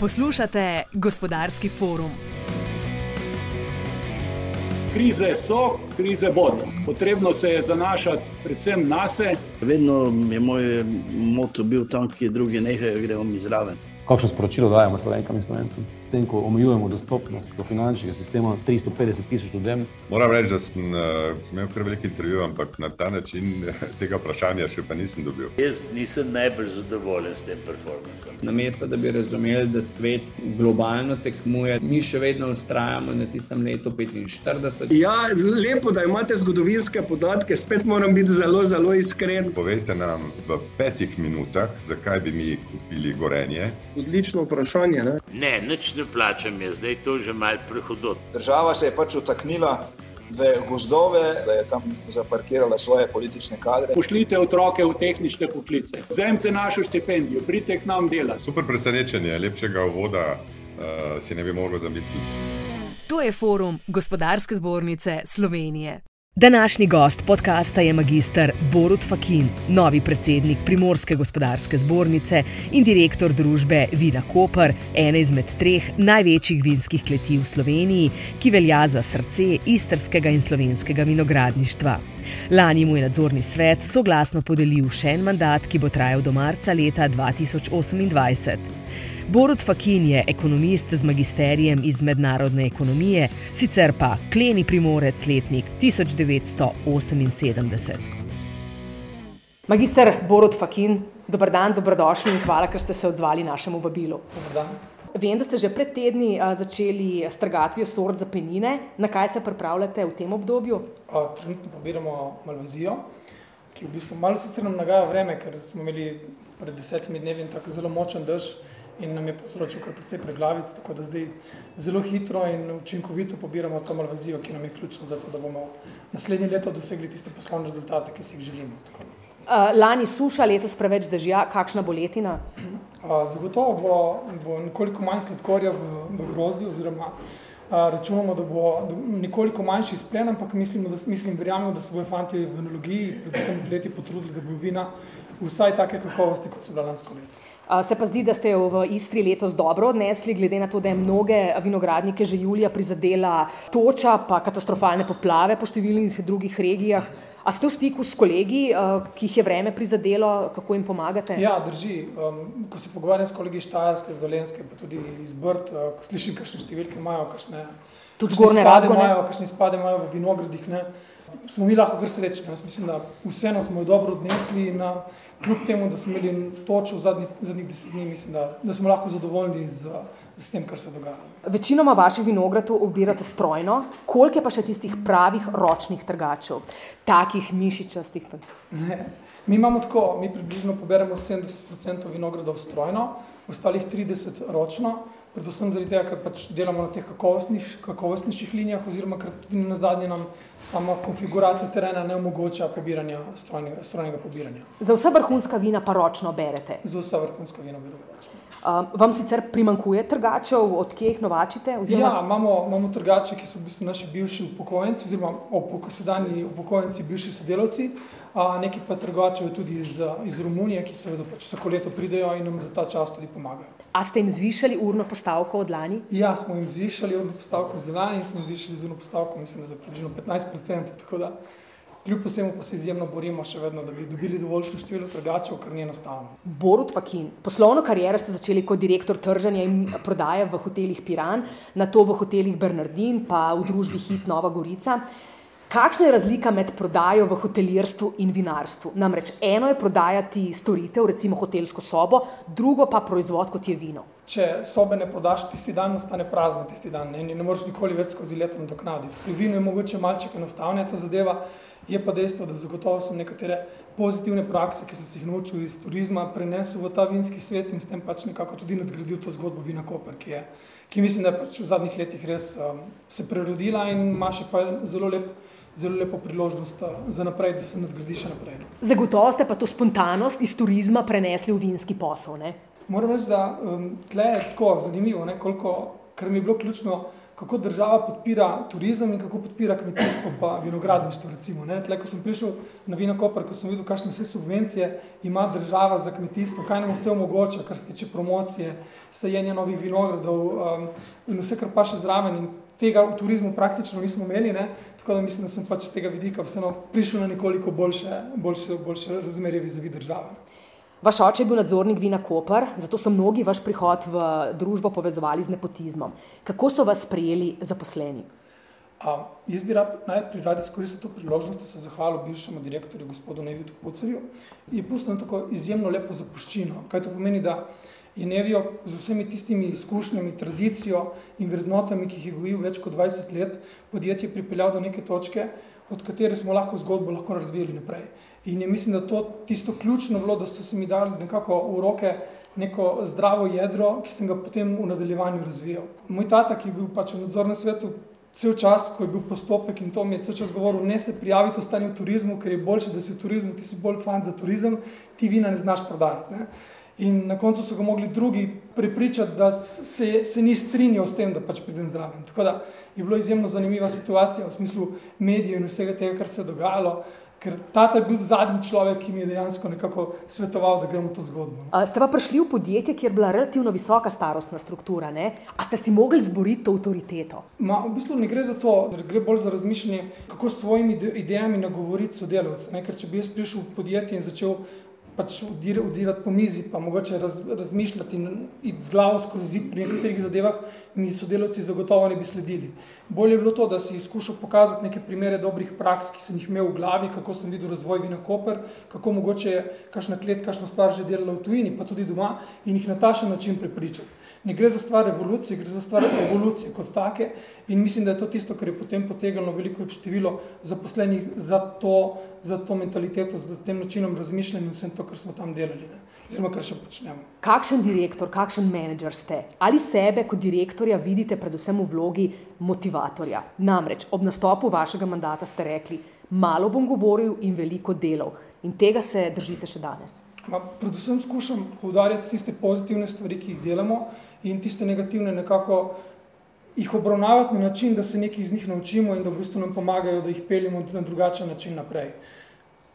Poslušate gospodarski forum. Krize so, krize bodo. Potrebno se je zanašati predvsem na sebe. Vedno je moj moto bil tam, kjer drugi nehajo, gremo mi zraven. Kakšno sporočilo dajemo slovenkam in slovencem? S tem, ko omejujemo dostopnost do finančnega sistema 350 tisoč ljudem. Moram reči, da sem uh, imel kar veliko intervjujev, ampak na ta način tega vprašanja še pa nisem dobil. Jaz nisem najbolj zadovoljen s tem performancem. Namesto da bi razumeli, da svet globalno tekmuje, mi še vedno ustrajamo na tistem letu 45. Ja, lepo, da imate zgodovinske podatke, spet moram biti zelo, zelo iskren. Povejte nam v petih minutah, zakaj bi mi kupili gorenje. Odlično vprašanje. Ne? Ne, nič ne plačam, je zdaj to že mal prehodot. Država se je pač utaknila v gozdove, da je tam zaparkirala svoje politične kadre. Pošljite otroke v tehnične poklice, vzemite našo štipendijo, pridite k nam delati. Super presenečenje, lepšega uvoda uh, si ne bi mogel zamisliti. To je forum Gospodarske zbornice Slovenije. Današnji gost podcasta je magistr Borut Fakin, novi predsednik Primorske gospodarske zbornice in direktor družbe Vina Koper, ene izmed treh največjih vinskih kleti v Sloveniji, ki velja za srce istrskega in slovenskega vinogradništva. Lani mu je nadzorni svet soglasno podelil še en mandat, ki bo trajal do marca leta 2028. Borut Fakin je ekonomist z magisterijem iz mednarodne ekonomije, sicer pa kleni primorec letnik 1978. Magister Borut Fakin, dober dan, dobrodošli in hvala, ker ste se odzvali našemu vabilu. Vem, da ste že pred tedni začeli s trgatvijo sort za penine. Na kaj se pripravljate v tem obdobju? A, trenutno pobiramo malvazijo, ki v bistvu malo sicer nam nagaja vreme, ker smo imeli pred desetimi dnevi tako zelo močen dež in nam je povzročil kar precej preglavic, tako da zdaj zelo hitro in učinkovito pobiramo to malvazijo, ki nam je ključno za to, da bomo naslednje leto dosegli tiste poslovne rezultate, ki si jih želimo. Tako. Lani suša, letos preveč dežja, kakšna bo letina? Zagotovo bo, bo nekoliko manj sladkorja v, v grozdi, oziroma računamo, da bo nekoliko manjši izplen, ampak mislimo, da, mislim, verjamemo, da se bojo fanti v enologiji, predvsem leti potrudili, da bo vina vsaj take kakovosti, kot so bila lansko leto. Se pa zdi, da ste jo v Istri letos dobro odnesli, glede na to, da je mnoge vinogradnike že julija prizadela toča, pa katastrofalne poplave po številnih drugih regijah. A ste v stiku s kolegi, ki jih je vreme prizadelo, kako jim pomagate? Ja, drži. Um, ko se pogovarjam s kolegi iz Štajerske, iz Dolenske, pa tudi iz Brd, ko slišim, kakšne številke imajo, kakšne, tudi kakšne spade imajo, kakšne spade imajo v vinogradih, ne, smo mi lahko kar srečni. Jaz mislim, da vseeno smo jo dobro odnesli uh, kljub temu, da smo imeli točo v zadnjih, zadnjih deset dni, mislim, da, da smo lahko zadovoljni z, z tem, kar se dogaja. Večinoma vaših vinogradov obirate strojno, koliko je pa še tistih pravih ročnih trgačev, takih mišičastih? Ne. Mi imamo tako, mi približno poberemo 70% vinogradov strojno, ostalih 30% ročno, predvsem zaradi tega, ker pač delamo na teh kakovostnih, kakovostnejših linijah, oziroma ker tudi na zadnje nam sama konfiguracija terena ne omogoča pobiranja strojnega, strojnega pobiranja. Za vsa vrhunska vina pa ročno berete. Za vsa vrhunska vina beremo ročno. Um, vam sicer primankuje trgačev, od kje jih novačite? Oziroma... Ja, imamo, imamo trgače, ki so v bistvu naši bivši upokojenci, oziroma sedanji upokojenci, bivši sodelavci, neki pa trgačev tudi iz, iz Romunije, ki seveda pač vsako leto pridejo in nam za ta čas tudi pomagajo. A ste jim zvišali urno postavko od lani? Ja, smo jim zvišali urno postavko za lani in smo zvišali urno postavko, mislim, da za približno 15%. Tako da kljub vsemu pa se izjemno borimo še vedno, da bi dobili dovoljšno število trgačev, kar ni enostavno. Borut Fakin, poslovno kariero ste začeli kot direktor trženja in prodaje v hotelih Piran, nato v hotelih Bernardin, pa v družbi Hit Nova Gorica. Kakšna je razlika med prodajo v hotelirstvu in vinarstvu? Namreč eno je prodajati storitev, recimo hotelsko sobo, drugo pa proizvod kot je vino. Če sobe ne prodaš tisti dan, ostane prazna tisti dan ne, in ne moreš nikoli več skozi leto nadoknaditi. Pri vinu je mogoče malček enostavnejša ta zadeva, je pa dejstvo, da zagotovo sem nekatere pozitivne prakse, ki sem se jih naučil iz turizma, prenesel v ta vinski svet in s tem pač nekako tudi nadgradil to zgodbo Vina Koper, ki, je, ki mislim, da je pač v zadnjih letih res um, se prerodila in ima še pa zelo lep zelo lepo priložnost za naprej, da se nadgradi še naprej. Zagotovo ste pa to spontanost iz turizma prenesli v vinski posel. Ne? Moram reči, da um, tle je tako zanimivo, ne, koliko, kar mi je bilo ključno kako država podpira turizem in kako podpira kmetijstvo pa vinogradništvo. Recimo, Tle, ko sem prišel na Vina Koper, ko sem videl, kakšne vse subvencije ima država za kmetijstvo, kaj nam vse omogoča, kar se tiče promocije, sajenja novih vinogradov um, in vse, kar pa še zraven. In tega v turizmu praktično nismo imeli, ne? tako da mislim, da sem pač z tega vidika vseeno prišel na nekoliko boljše, boljše, boljše razmerje vizavi države. Vaš oče je bil nadzornik Vina Koper, zato so mnogi vaš prihod v družbo povezovali z nepotizmom. Kako so vas sprejeli zaposleni? A, jaz bi rad, najprej rad izkoristil to priložnost, da se zahvalim bivšemu direktorju, gospodu Nevitu Pucerju, je pustil tako izjemno lepo zapuščino. Kaj to pomeni, da je Nevijo z vsemi tistimi izkušnjami, tradicijo in vrednotami, ki jih je gojil več kot 20 let, podjetje pripeljal do neke točke, od katere smo lahko zgodbo lahko razvijali naprej. In je mislim, da to tisto ključno bilo, da so se mi dali nekako v roke neko zdravo jedro, ki sem ga potem v nadaljevanju razvijal. Moj tata, ki je bil pač v nadzornem svetu cel čas, ko je bil postopek in to mi je cel čas govoril, ne se prijaviti ostani v turizmu, ker je boljše, da si v turizmu, ti si bolj fan za turizem, ti vina ne znaš prodajati. In na koncu so ga mogli drugi prepričati, da se, se ni strinjal s tem, da pač pridem zraven. Tako da je bilo izjemno zanimiva situacija v smislu medijev in vsega tega, kar se je dogajalo. Ker tata je bil zadnji človek, ki mi je dejansko nekako svetoval, da gremo to zgodbo. A ste pa prišli v podjetje, kjer je bila relativno visoka starostna struktura, ne? a ste si mogli zboriti to avtoriteto? Ma, v bistvu ne gre za to, gre bolj za razmišljanje, kako s svojimi idejami nagovoriti sodelavce. Ker če bi jaz prišel v podjetje in začel pač udirati po mizi, pa mogoče raz, razmišljati in iti z glavo skozi zid pri nekaterih zadevah, mi sodelavci zagotovo ne bi sledili. Bolje je bilo to, da si izkušal pokazati neke primere dobrih praks, ki sem jih imel v glavi, kako sem videl razvoj Vina Koper, kako mogoče je kakšna klet, kakšna stvar že delala v tujini, pa tudi doma in jih na tašen način prepričati ne gre za stvar revolucije, gre za stvar evolucije kot take. In mislim, da je to tisto, kar je potem potegnilo veliko število zaposlenih za to, za to mentaliteto, za tem načinom razmišljanja in vsem to, kar smo tam delali, oziroma kar še počnemo. Kakšen direktor, kakšen menedžer ste? Ali sebe kot direktorja vidite predvsem v vlogi motivatorja? Namreč ob nastopu vašega mandata ste rekli, malo bom govoril in veliko delal. In tega se držite še danes. Ma, predvsem skušam poudarjati tiste pozitivne stvari, ki jih delamo, in tiste negativne nekako jih obravnavati na način, da se nekaj iz njih naučimo in da v bistvu nam pomagajo, da jih peljemo na drugačen način naprej.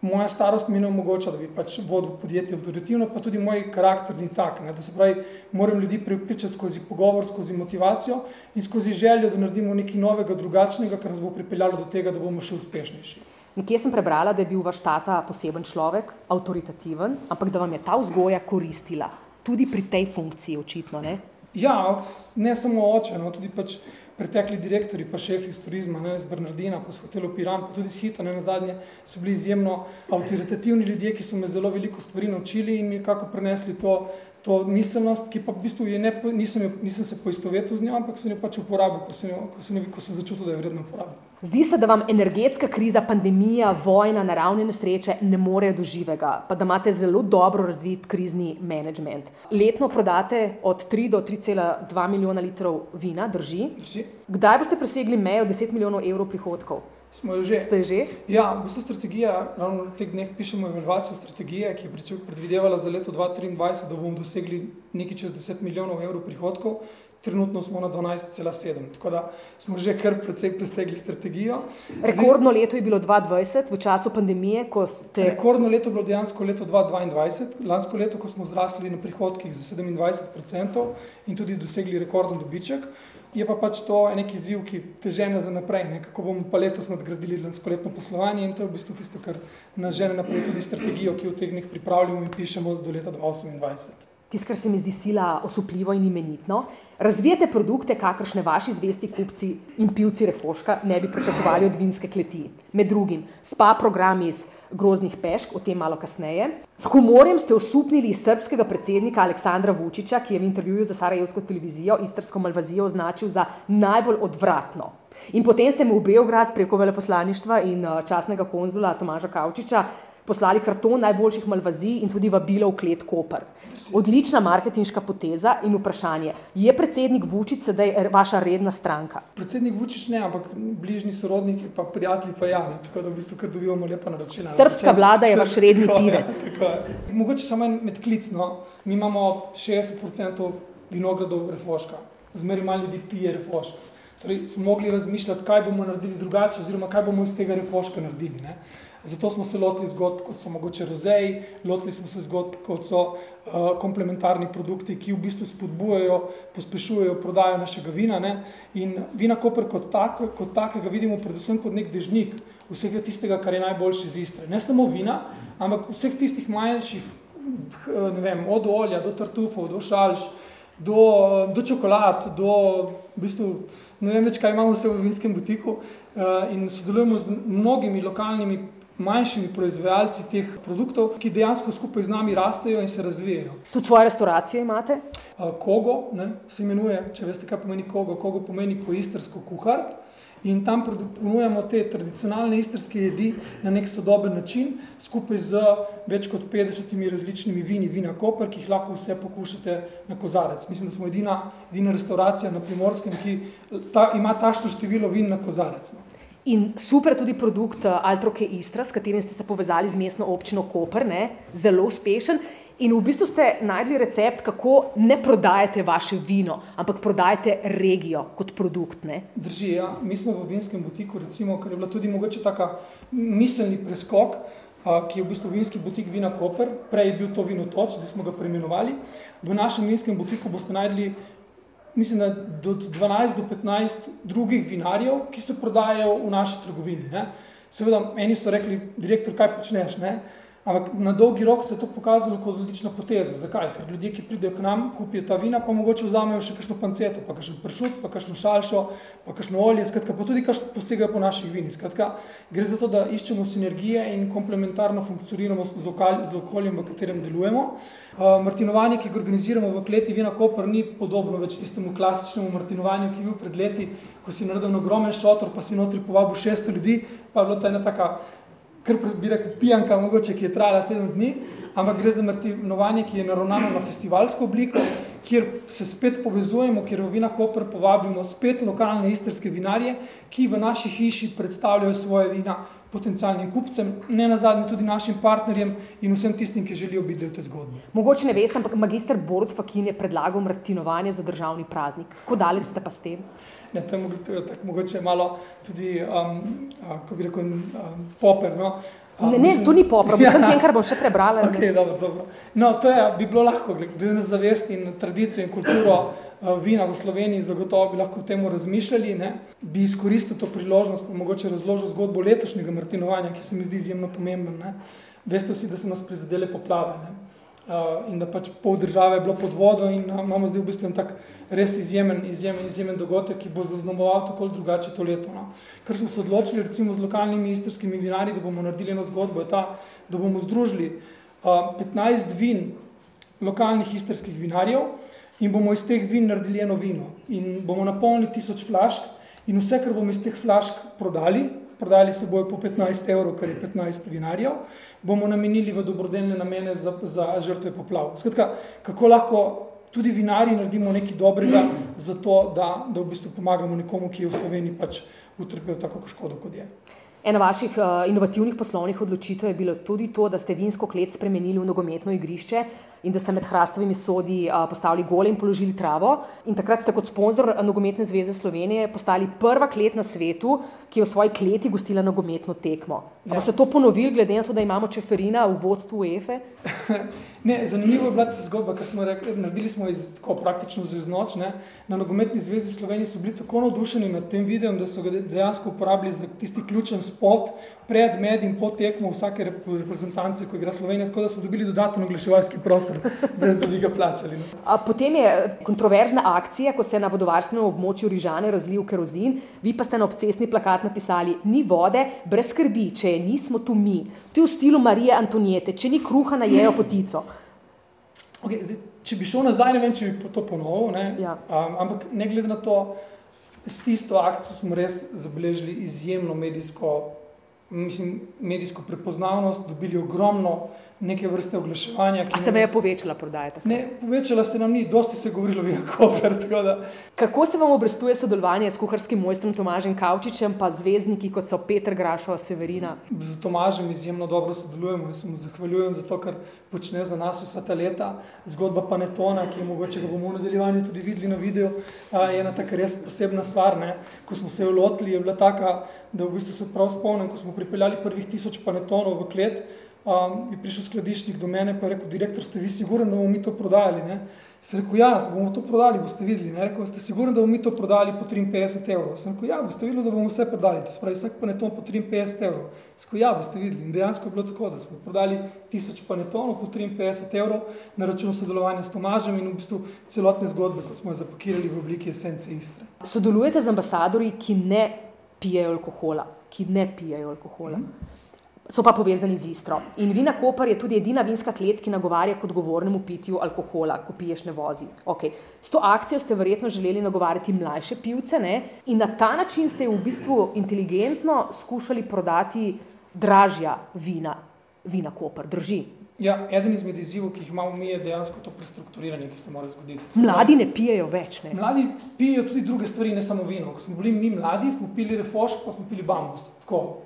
Moja starost mi ne omogoča, da bi pač vodil podjetje avtoritivno, pa tudi moj karakter ni tak, ne, da se pravi, moram ljudi pripričati skozi pogovor, skozi motivacijo in skozi željo, da naredimo nekaj novega, drugačnega, kar nas bo pripeljalo do tega, da bomo še uspešnejši. Nekje sem prebrala, da je bil vaš tata poseben človek, avtoritativen, ampak da vam je ta vzgoja koristila tudi pri tej funkciji, očitno. Ne? Ja, ne samo oče, no, tudi pač pretekli direktori, pa šefi iz turizma, ne, iz Bernardina, pa s hotelom Piran, pa tudi iz Hita, ne na zadnje, so bili izjemno avtoritativni ljudje, ki so me zelo veliko stvari naučili in mi kako prenesli to, to miselnost, ki pa v bistvu je ne, nisem, nisem se poistovetil z njo, ampak sem jo pač uporabil, ko sem, jo, ko sem, jo, ko sem začutil, da je vredno uporabiti. Zdi se, da vam energetska kriza, pandemija, vojna, naravne nesreče ne morejo do živega, pa da imate zelo dobro razvit krizni management. Letno prodate od 3 do 3,2 milijona litrov vina, drži? drži. Kdaj boste presegli mejo 10 milijonov evrov prihodkov? Smo že. Ste že? Ja, v bistvu strategija, ravno v teh dneh pišemo evalvacijo strategije, ki je predvidevala za leto 2023, da bomo dosegli nekaj čez 10 milijonov evrov prihodkov. Trenutno smo na 12,7, tako da smo že kar precej presegli strategijo. Rekordno leto je bilo 2020, v času pandemije, ko ste. Rekordno leto je bilo dejansko leto 2022, lansko leto, ko smo zrasli na prihodkih za 27% in tudi dosegli rekorden dobiček. Je pa pač to nek izziv, ki te žene za naprej, ne? kako bomo pa letos nadgradili lanskoletno poslovanje in to je v bistvu tisto, kar nas žene naprej, tudi strategijo, ki v teh dneh pripravljamo in pišemo do leta 2028. Tisto, kar se mi zdi sila osupljivo in imenitno, razvijate produkte, kakršne vaši zvesti kupci in pivci refoška ne bi pričakovali od vinske kleti. Med drugim spa program iz groznih pešk, o tem malo kasneje. S humorjem ste osupnili iz srpskega predsednika Aleksandra Vučiča, ki je v intervjuju za Sarajevsko televizijo Istrsko malvazijo označil za najbolj odvratno. In potem ste mu v Beograd preko veleposlaništva in eh, časnega konzula Tomaža Kavčiča poslali karton najboljših malvazij in tudi vabilo v klet Koper. Odlična marketinška poteza in vprašanje. Je predsednik Vučić sedaj vaša redna stranka? Predsednik Vučić ne, ampak bližnji sorodniki, pa prijatelji pa ja, ne, tako da v bistvu kar dobivamo lepa naročila. Srpska vlada je vaš redni pivec. Mogoče samo en medklic, no. mi imamo 60% vinogradov refoška, zmeri malo ljudi pije refoška. Torej, smo mogli razmišljati, kaj bomo naredili drugače, oziroma kaj bomo iz tega refoška naredili. Ne. Zato smo se lotili zgodb, kot so mogoče rozeji, lotili smo se zgodb, kot so uh, komplementarni produkti, ki v bistvu spodbujajo, pospešujejo prodajo našega vina. Ne. In vina Koper kot, tak, kot takega vidimo predvsem kot nek dežnik vsega tistega, kar je najboljše iz Istre. Ne samo vina, ampak vseh tistih manjših, ne vem, od olja do tartufov, do šalš, do, do čokolad, do v bistvu, ne vem več, kaj imamo vse v vinskem butiku uh, in sodelujemo z mnogimi lokalnimi manjšimi proizvajalci teh produktov, ki dejansko skupaj z nami rastejo in se razvijajo. Tudi svoje restauracije imate? Kogo ne, se imenuje, če veste, kaj pomeni kogo. Kogo pomeni poistrsko kuhar. In tam ponujamo te tradicionalne istrske jedi na nek sodoben način, skupaj z več kot 50 različnimi vini, vina Koper, ki jih lahko vse pokušate na kozarec. Mislim, da smo edina, edina restauracija na Primorskem, ki ta, ima tašno število vin na kozarec. No. In super tudi produkt eh, Altroke Istra, s katerim ste se povezali z mestno občino Koper, ne? zelo uspešen. In v bistvu ste najdli recept, kako ne prodajate vaše vino, ampak prodajate regijo kot produkt. Ne? Drži, ja. Mi smo v vinskem butiku, recimo, ker je bila tudi mogoče taka miselni preskok, ki je v bistvu vinski butik Vina Koper, prej je bil to vino toč, da smo ga preimenovali. V našem vinskem butiku boste najdli, mislim, da do 12 do 15 drugih vinarjev, ki se prodajajo v naši trgovini. Ne? Seveda, eni so rekli, direktor, kaj počneš? Ne? Ampak na dolgi rok se je to pokazalo kot odlična poteza. Zakaj? Ker ljudje, ki pridejo k nam, kupijo ta vina, pa mogoče vzamejo še kakšno panceto, pa kakšen pršut, pa kakšno šalšo, pa kakšno olje, skratka, pa tudi kakšno posegajo po naših vinih. Skratka, gre za to, da iščemo sinergije in komplementarno funkcioniramo z, lokal, z okoljem, v katerem delujemo. Uh, martinovanje, ki ga organiziramo v kleti Vina Koper, ni podobno več tistemu klasičnemu martinovanju, ki je bil pred leti, ko si naredil ogromen šotor, pa si notri povabil 600 ljudi, pa je bilo to ena taka kar bi rekel, pijanka, mogoče, ki je trajala teden dni, ampak gre za martinovanje, ki je naravnano na festivalsko obliko, kjer se spet povezujemo, kjer v Vina Koper povabimo spet lokalne istrske vinarje, ki v naši hiši predstavljajo svoje vina potencialnim kupcem, ne na zadnje tudi našim partnerjem in vsem tistim, ki želijo biti del te zgodbe. Mogoče ne veste, ampak magister Borod Fakin je predlagal martinovanje za državni praznik. Kako daleč ste pa s tem? Ne, to je tako mogoče malo tudi, um, kako bi rekel, um, poper. No? Um, ne, ne, mislim, to ni poper, ja. tem, kar bom še prebrala. Okay, dobro, dobro. No, to je, bi bilo lahko, glede na zavest in tradicijo in kulturo vina v Sloveniji, zagotovo bi lahko o tem razmišljali. Ne? Bi izkoristil to priložnost, pa mogoče razložil zgodbo letošnjega martinovanja, ki se mi zdi izjemno pomemben. Ne? Veste vsi, da so nas prizadele poplave. Ne? Uh, in da pač pol države je bilo pod vodo, in uh, imamo zdaj v bistvu en tak res izjemen, izjemen, izjemen dogodek, ki bo zaznamoval tako ali drugače to leto. No. Ker smo se odločili, recimo z lokalnimi istrskimi vinarji, da bomo naredili eno zgodbo, je ta, da bomo združili uh, 15 vin lokalnih istrskih vinarjev in bomo iz teh vin naredili eno vino. In bomo napolnili tisoč flašk in vse, kar bomo iz teh flašk prodali, prodali se bojo po 15 evrov, kar je 15 vinarjev, bomo namenili v dobrodelne namene za, za žrtve poplav. Skratka, kako lahko tudi vinari naredimo nekaj dobrega za to, da, da v bistvu pomagamo nekomu, ki je v Sloveniji pač utrpel tako škodo, kot je. Ena vaših uh, inovativnih poslovnih odločitev je bilo tudi to, da ste vinsko klet spremenili v nogometno igrišče in da ste med hrastovimi sodi postavili gole in položili travo. In takrat ste kot sponzor Nogometne zveze Slovenije postali prva klet na svetu, ki je v svoji kleti gostila nogometno tekmo. Ja. Se to ponovili, glede na to, da imamo Čeferina v vodstvu UEFA? Ne, zanimivo je bila ta zgodba, ker smo rekli, naredili smo iz tako praktično zelo noč. Ne. Na nogometni zvezi Slovenije so bili tako navdušeni nad tem videom, da so ga dejansko uporabili za tisti ključen spot pred, med in po tekmo vsake reprezentance, ko igra Slovenija, tako da smo dobili dodaten oglaševalski prostor, brez da bi ga plačali. Ne. A potem je kontroverzna akcija, ko se je na vodovarstvenem območju Rižane razlil kerozin, vi pa ste na obcesni plakat napisali: Ni vode, brez skrbi, če je nismo tu mi. Tu je v stilu Marije Antonijete, če ni kruha, najejo potico. Okay, zdaj, če bi šel nazaj, ne vem, če bi to ponovil. Ja. Um, ampak ne glede na to, s tisto akcijo smo res zabeležili izjemno medijsko, mislim, medijsko prepoznavnost, dobili ogromno neke vrste oglaševanja. A se vam je povečala prodaja? Ne, povečala se nam ni, dosti se je govorilo o Vinkoper. Kako se vam obrestuje sodelovanje s kuharskim mojstrom Tomažem Kavčičem, pa zvezdniki kot so Petr Grašova, Severina? Z Tomažem izjemno dobro sodelujemo in se mu zahvaljujem za to, kar počne za nas vsa ta leta. Zgodba Panetona, ki je mogoče ga bomo v nadaljevanju tudi videli na videu, je ena taka res posebna stvar. Ne? Ko smo se jo lotili, je bila taka, da v bistvu se prav spomnim, ko smo pripeljali prvih tisoč Panetonov v klet, um, je prišel skladiščnik do mene in rekel: Direktor, ste vi sigurni, da bomo mi to prodajali? Ne? Sem rekel: Ja, bomo to prodali, boste videli. Ne? Rekel: Ste sigurni, da bomo mi to prodali po 53 evrov? Sem rekel: Ja, boste videli, da bomo vse prodali. To spravi vsak paneton po 53 evrov. Sem rekel: Ja, boste videli. In dejansko je bilo tako, da smo prodali 1000 panetonov po 53 evrov na račun sodelovanja s Tomažem in v bistvu celotne zgodbe, kot smo jo zapakirali v obliki esence Istre. Sodelujete z ambasadori, ki ne pijejo alkohola, ki ne pijejo alkohola. Mm -hmm so pa povezani z Istro. In Vina Koper je tudi edina vinska klet, ki nagovarja k odgovornemu pitju alkohola, ko piješ ne vozi. Okay. S to akcijo ste verjetno želeli nagovarjati mlajše pivce ne? in na ta način ste v bistvu inteligentno skušali prodati dražja vina, Vina Koper. Drži. Ja, eden izmed izzivov, ki jih imamo mi, je dejansko to prestrukturiranje, ki se mora zgoditi. Mladi ne pijejo več. Ne? Mladi pijejo tudi druge stvari, ne samo vino. Ko smo bili mi mladi, smo pili refoš, pa smo pili bambus. Tako,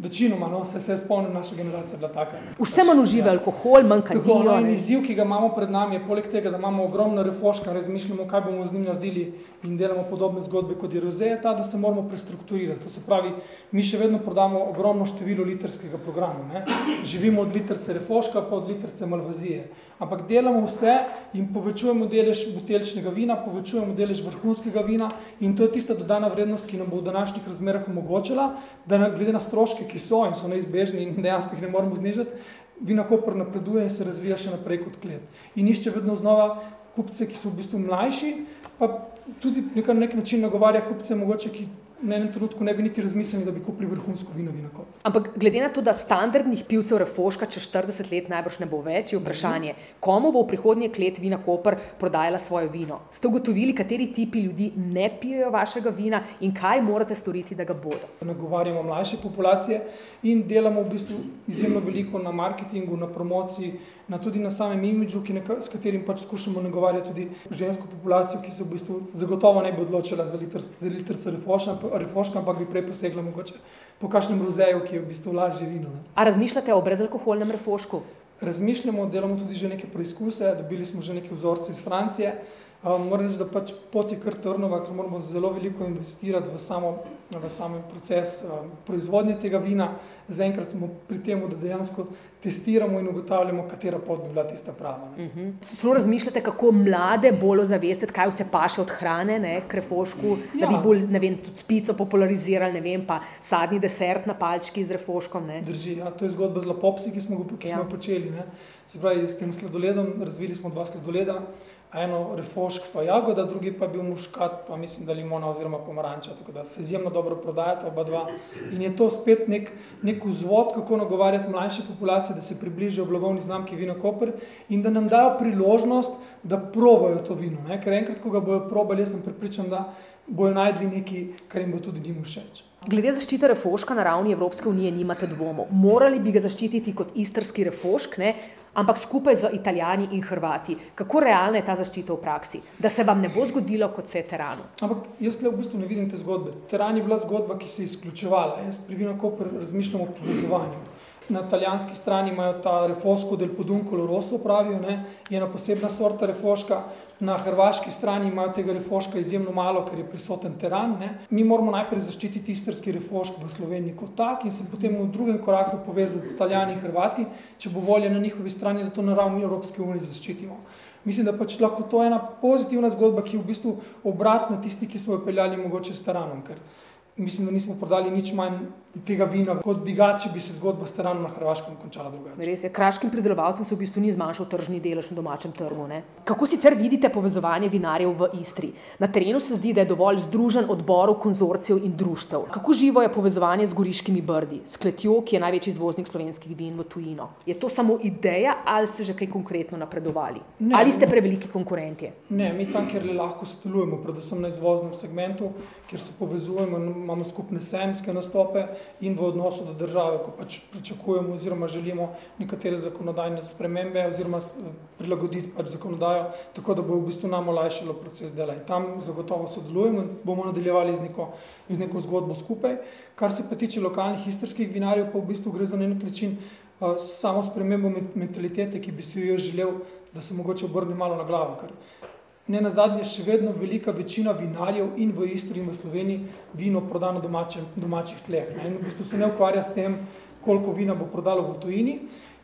večinoma, no, se, se spomnim, naša generacija je bila taka. Vse manj uživa alkohol, manj kadilo. No, izziv, ki ga imamo pred nami, je poleg tega, da imamo ogromno refoška, razmišljamo, kaj bomo z njim naredili in delamo podobne zgodbe kot je roze, je ta, da se moramo prestrukturirati. To se pravi, mi še vedno prodamo ogromno število literskega programa. Ne? Živimo od litrce refoška, pa od litrce malvazije ampak delamo vse in povečujemo delež buteljčnega vina, povečujemo delež vrhunskega vina in to je tista dodana vrednost, ki nam bo v današnjih razmerah omogočila, da na, glede na stroške, ki so in so neizbežni in dejansko jih ne moremo znižati, vina Koper napreduje in se razvija še naprej kot klet. In išče vedno znova kupce, ki so v bistvu mlajši, pa tudi na nek način nagovarja kupce, mogoče, ki na enem trenutku ne bi niti razmislili, da bi kupili vrhunsko vino, vino kot. Ampak glede na to, da standardnih pivcev refoška čez 40 let najbrž ne bo več, je vprašanje, komu bo v prihodnje klet vina Koper prodajala svoje vino. Ste ugotovili, kateri tipi ljudi ne pijejo vašega vina in kaj morate storiti, da ga bodo? Nagovarjamo mlajše populacije in delamo v bistvu izjemno veliko na marketingu, na promociji, na tudi na samem imidžu, neka, s katerim pač skušamo nagovarjati tudi žensko populacijo, ki se v bistvu zagotovo ne bi odločila za litrce litr refoša, refoška, ampak bi prej posegla mogoče po kakšnem rozeju, ki je v bistvu lažje vino. Ne. A razmišljate o brezalkoholnem refošku? Razmišljamo, delamo tudi že neke preizkuse, dobili smo že neke vzorce iz Francije. Um, moram reči, da pač pot je kar trnova, ker moramo zelo veliko investirati v, samo, v sam proces um, proizvodnje tega vina. Zaenkrat smo pri tem, da dejansko testiramo in ugotavljamo, katera pot bi bila tista prava. Uh mhm. -huh. Razmišljate, kako mlade bolj ozavestiti, kaj vse paše od hrane, ne, krefošku, ja. da bi ja. bolj, ne vem, tudi spico popularizirali, ne vem, pa sadni desert na palčki z refoškom. Ne. Drži, ja, to je zgodba z lapopsi, ki smo, ki smo ja. počeli. Ne. Se pravi, s tem sladoledom, razvili smo dva sladoleda eno refošk pa jagoda, drugi pa bil muškat, pa mislim, da limona oziroma pomaranča, tako da se izjemno dobro prodajata oba dva. In je to spet nek, nek vzvod, kako nagovarjati mlajše populacije, da se približajo blagovni znamki Vino Koper in da nam dajo priložnost, da probajo to vino. Ne? Ker enkrat, ko ga bojo probali, jaz sem pripričan, da bojo najdli nekaj, kar jim bo tudi njim všeč. Glede zaščite refoška na ravni Evropske unije nimate dvomov. Morali bi ga zaščititi kot istrski refošk, ne? Ampak skupaj z Italijani in Hrvati. Kako realna je ta zaščita v praksi, da se vam ne bo zgodilo kot se teranu? Ampak jaz le v bistvu ne vidim te zgodbe. Teran je bila zgodba, ki se je izključevala. Jaz pri Vino Koper razmišljam o povezovanju. Na italijanski strani imajo ta refosko del Poduncolo Rosso, pravijo, ne? je ena posebna sorta refoška, Na hrvaški strani imajo tega refoška izjemno malo, ker je prisoten teran. Ne. Mi moramo najprej zaščititi istrski refošk v Sloveniji kot tak in se potem v drugem koraku povezati z Italijani in Hrvati, če bo volja na njihovi strani, da to na ravni Evropske unije zaščitimo. Mislim, da pač lahko to je ena pozitivna zgodba, ki je v bistvu obratna tisti, ki smo jo peljali mogoče s teranom. Ker mislim, da nismo prodali nič manj tega vina, kot bi ga, če bi se zgodba s teranom na Hrvaškem končala drugače. Res je, kraškim pridelovalcem se v bistvu ni zmanjšal tržni delež na domačem trgu. Ne? Kako sicer vidite povezovanje vinarjev v Istri? Na terenu se zdi, da je dovolj združen odborov, konzorcijev in društev. Kako živo je povezovanje z goriškimi brdi, s kletjo, ki je največji izvoznik slovenskih vin v tujino? Je to samo ideja ali ste že kaj konkretno napredovali? Ne, ali ste preveliki konkurenti? Ne, mi tam, kjer le lahko sodelujemo, predvsem na izvoznem segmentu, kjer se povezujemo imamo skupne sejemske nastope in v odnosu do države, ko pač pričakujemo oziroma želimo nekatere zakonodajne spremembe oziroma prilagoditi pač zakonodajo, tako da bo v bistvu nam olajšalo proces dela. In tam zagotovo sodelujemo in bomo nadaljevali z neko, z neko zgodbo skupaj. Kar se pa tiče lokalnih istrskih vinarjev, pa v bistvu gre za nek način uh, samo spremembo mentalitete, ki bi si jo želel, da se mogoče obrne malo na glavo. Ker ne na zadnje, še vedno velika večina vinarjev in v Istri in v Sloveniji vino proda na domačem, domačih tleh. Ne? In v bistvu se ne ukvarja s tem, koliko vina bo prodalo v tujini.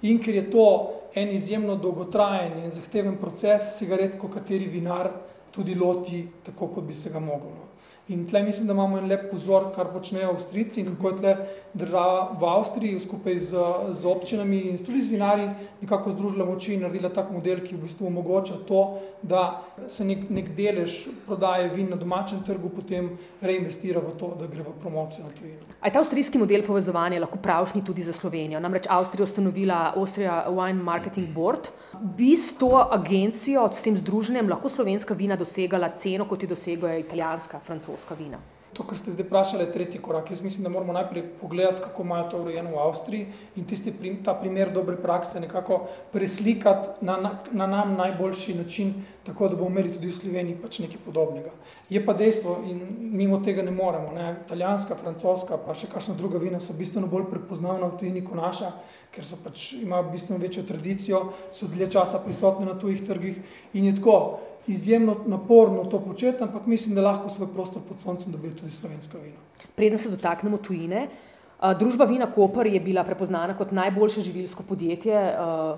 In ker je to en izjemno dolgotrajen in zahteven proces, se ga redko kateri vinar tudi loti tako, kot bi se ga moglo. In tle mislim, da imamo en lep pozor, kar počnejo Avstrijci in kako je tle država v Avstriji skupaj z, z občinami in tudi z vinari nekako združila moči in naredila tak model, ki v bistvu omogoča to, da se nek, nek delež prodaje vin na domačem trgu potem reinvestira v to, da gre v promocijo na tujino. A je ta avstrijski model povezovanja lahko pravšnji tudi za Slovenijo? Namreč Avstrija ustanovila Austria Wine Marketing Board. Bi s to agencijo, s tem združenjem lahko slovenska vina dosegala ceno, kot jo dosegajo italijanska, francoska vina. To, kar ste zdaj vprašali, je tretji korak. Jaz mislim, da moramo najprej pogledati, kako imajo to urejeno v Avstriji in tisti, ta primer dobre prakse nekako preslikati na, na, na nam najboljši način, tako da bomo imeli tudi v Sloveniji pač nekaj podobnega. Je pa dejstvo in mimo tega ne moremo. Ne? Italijanska, francoska, pa še kakšna druga vina so bistveno bolj prepoznavna v tujini kot naša, ker so pač imajo bistveno večjo tradicijo, so dlje časa prisotne na tujih trgih in je tako izjemno naporno to početi, ampak mislim, da lahko svoj prostor pod soncem dobijo tudi slovenska vina. Preden se dotaknemo tujine, družba Vina Koper je bila prepoznana kot najboljše živilsko podjetje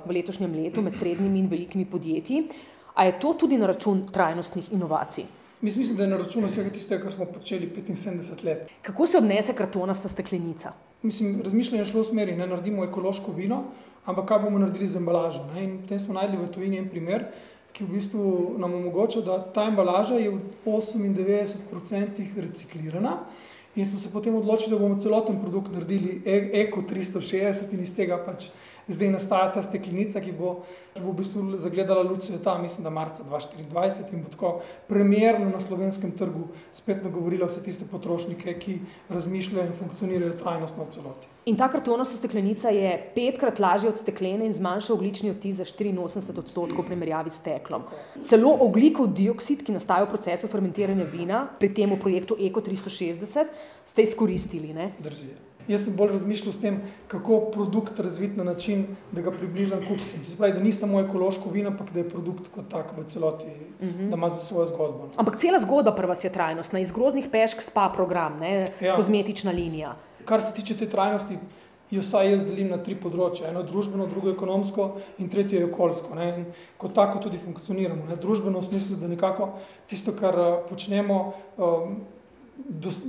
v letošnjem letu med srednjimi in velikimi podjetji. A je to tudi na račun trajnostnih inovacij? Mislim, da je na račun vsega tistega, kar smo počeli 75 let. Kako se obnese kartonasta steklenica? Mislim, razmišljanje je šlo v smeri, da naredimo ekološko vino, ampak kaj bomo naredili z embalažo. Ne? In potem smo najdli v tujini en primer, ki v bistvu nam omogoča, da ta embalaža je v 98% reciklirana. In smo se potem odločili, da bomo celoten produkt naredili Eko 360 in iz tega pač zdaj nastaja ta steklenica, ki bo, ki bo v bistvu zagledala luč sveta, mislim, da marca 2024 in bo tako premjerno na slovenskem trgu spet nagovorila vse tiste potrošnike, ki razmišljajo in funkcionirajo trajnostno v celoti. In ta kartonasta steklenica je petkrat lažja od steklene in zmanjša oglični odtis za 84 odstotkov v primerjavi s steklom. Celo oglikov dioksid, ki nastaja v procesu fermentiranja vina, pri tem v projektu Eko 360, ste izkoristili. Drži. Jaz sem bolj razmišljal s tem, kako produkt razviti na način, da ga približam kupcem. To pravi, da ni samo ekološko vino, ampak da je produkt kot tak v celoti, uh mhm. -huh. da ima za svojo zgodbo. Ampak cela zgodba prva je trajnostna, iz groznih pešk spa program, ne? Ja. kozmetična linija. Kar se tiče te trajnosti, jo vsaj jaz delim na tri področja. Eno družbeno, drugo ekonomsko in tretje okoljsko. Ne? In kot tako tudi funkcioniramo. Ne? Družbeno v smislu, da nekako tisto, kar eh, počnemo, um, dos,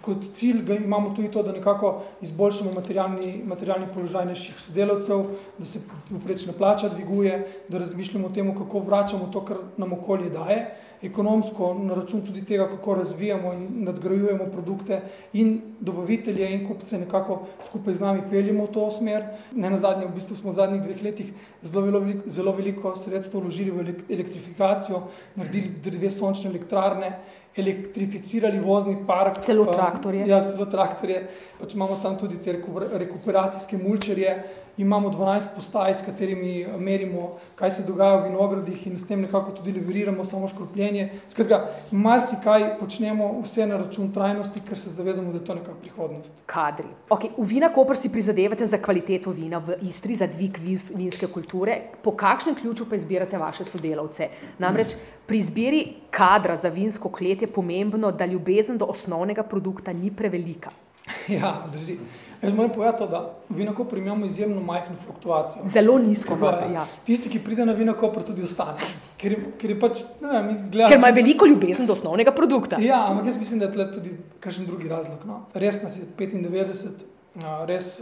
kot cilj imamo tudi to, da nekako izboljšamo materialni, materialni položaj naših sodelavcev, da se poprečna plača dviguje, da razmišljamo o tem, kako vračamo to, kar nam okolje daje, ekonomsko na račun tudi tega, kako razvijamo in nadgrajujemo produkte in dobavitelje in kupce nekako skupaj z nami peljemo v to smer. Ne na zadnje, v bistvu smo v zadnjih dveh letih zelo veliko, zelo veliko sredstva vložili v elektrifikacijo, naredili dve sončne elektrarne, elektrificirali vozni park. Celo traktorje. Ja, celo traktorje. Pač imamo tam tudi te rekuperacijske mulčerje, imamo 12 postaj, s katerimi merimo, kaj se dogaja v vinogradih in s tem nekako tudi leveriramo samo škropljenje. Skratka, marsikaj počnemo vse na račun trajnosti, ker se zavedamo, da je to neka prihodnost. Kadri. Okay, v Vina Koper si prizadevate za kvaliteto vina v Istri, za dvig vinske kulture. Po kakšnem ključu pa izbirate vaše sodelavce? Namreč pri izbiri kadra za vinsko klet je pomembno, da ljubezen do osnovnega produkta ni prevelika. Ja, drži. Jaz moram povedati, da vinako imamo izjemno majhno fluktuacijo. Zelo nizko. Tako, ja. Tisti, ki pride na vinako, tudi ostane. Ker, ker, pač, ne, zgleda, ker ima če... veliko ljubezen do osnovnega produkta. Ja, ampak jaz mislim, da je tudi kakšen drugi razlog. No. Res nas je 95. Res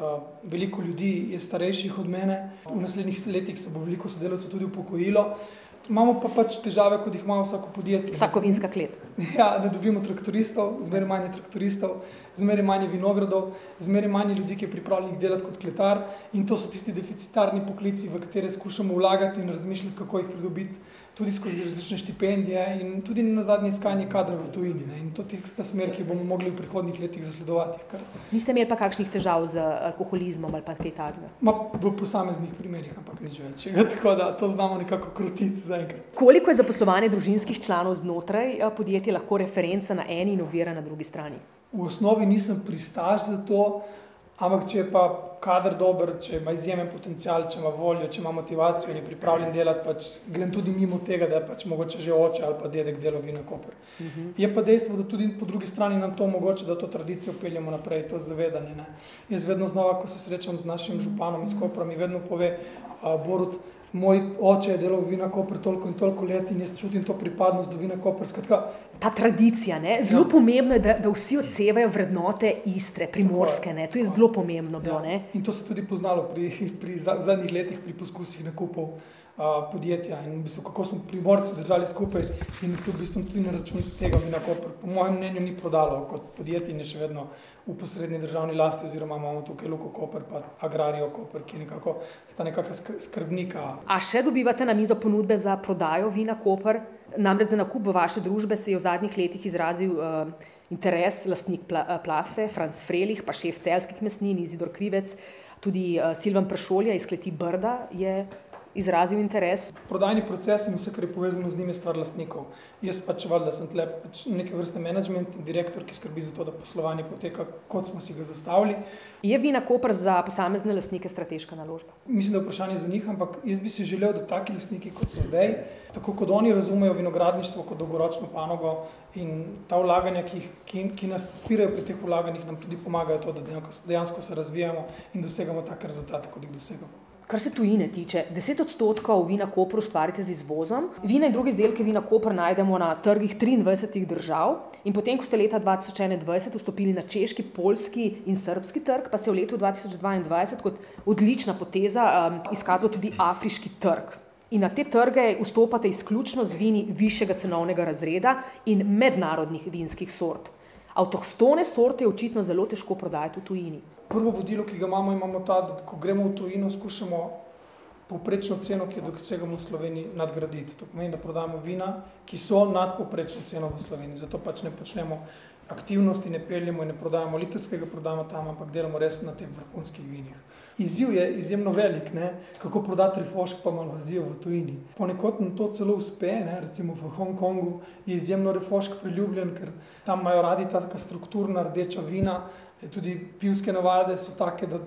veliko ljudi je starejših od mene, v naslednjih letih se bo veliko sodelavcev tudi upokojilo. Imamo pa pač težave, kot jih ima vsako podjetje. Vsako vinska klet. Ja, ne dobimo traktoristov, zmeraj manj traktoristov, zmeraj manj vinogradov, zmeraj manj ljudi, ki je pripravljenih delati kot kletar. In to so tisti deficitarni poklici, v katere skušamo vlagati in razmišljati, kako jih pridobiti, tudi skozi različne štipendije in tudi na zadnje iskanje kadrov v tujini. Ne. In to je tista smer, ki bomo mogli v prihodnjih letih zasledovati. Kar... Niste imeli pa kakšnih težav z alkoholizmom ali pa kaj takega? V posameznih primerih, ampak nič več. Tako da to znamo nekako krutiti zaenkrat. Koliko je zaposlovanje družinskih članov znotraj eh, podjetja lahko referenca na eni in ovira na drugi strani? V osnovi nisem pristaš za to, ampak če je pa kader dober, če ima izjemen potencial, če ima voljo, če ima motivacijo in je pripravljen delati, pač grem tudi mimo tega, da je pač mogoče že oče ali pa dedek delo vina koper. Uh -huh. Je pa dejstvo, da tudi po drugi strani nam to omogoča, da to tradicijo peljemo naprej, to zavedanje. Ne. Jaz vedno znova, ko se srečam z našim županom iz Kopra, mi vedno pove, uh, Borut, moj oče je delal v Vina Koper toliko in toliko let in jaz čutim to pripadnost do Vina Koper. Skratka, Ta tradicija, ne? zelo ja. pomembno je, da, da vsi odsevajo vrednote istre, primorske. Ne? To je zelo pomembno. Bilo, ja. In to se tudi poznalo pri, pri zadnjih letih, pri poskusih nakupov podjetja in v bistvu, kako smo primorci držali skupaj in se v bistvu tudi na račun tega Vina Koper, po mojem mnenju, ni prodalo kot podjetje in je še vedno v posrednji državni lasti, oziroma imamo tukaj Luko Koper, pa Agrarijo Koper, ki nekako sta nekakšna skrbnika. A še dobivate na mizo ponudbe za prodajo vina Koper? Namreč za nakup vaše družbe se je v zadnjih letih izrazil uh, interes lastnik pla, uh, Plaste, Franz Frelih, pa šef celskih mesnin, Izidor Krivec, tudi uh, Silvan Pršolja iz Kleti Brda je izrazil interes. Prodajni proces in vse, kar je povezano z njimi, je stvar lastnikov. Jaz pač valjda sem tle pač neke vrste management in direktor, ki skrbi za to, da poslovanje poteka, kot smo si ga zastavili. Je vina Koper za posamezne lastnike strateška naložba? Mislim, da je vprašanje za njih, ampak jaz bi si želel, da taki lastniki, kot so zdaj, tako kot oni razumejo vinogradništvo kot dolgoročno panogo in ta vlaganja, ki, ki, ki nas podpirajo pri teh vlaganjih, nam tudi pomagajo to, da dejansko se razvijamo in dosegamo take rezultate, kot jih dosegamo. Kar se tujine tiče, 10 odstotkov vina Koper ustvarite z izvozom. Vina in druge izdelke vina Koper najdemo na trgih 23 držav. In potem, ko ste leta 2021 vstopili na češki, polski in srpski trg, pa se je v letu 2022 kot odlična poteza um, izkazal tudi afriški trg. In na te trge vstopate izključno z vini višjega cenovnega razreda in mednarodnih vinskih sort. Avtohtone sorte je očitno zelo težko prodajati v tujini prvo vodilo, ki ga imamo, imamo ta, da ko gremo v tujino, skušamo poprečno ceno, ki jo dosegamo v Sloveniji, nadgraditi. To pomeni, da prodajamo vina, ki so nad poprečno ceno v Sloveniji. Zato pač ne počnemo aktivnosti, ne peljemo in ne prodajamo litrskega, prodajamo tam, ampak delamo res na teh vrhunskih vinih. Izziv je izjemno velik, ne? kako prodati refošk, pa malo vazijo v tujini. Ponekod nam to celo uspe, ne? recimo v Hongkongu je izjemno refošk priljubljen, ker tam imajo radi ta strukturna rdeča vina, tudi pivske navade so take, da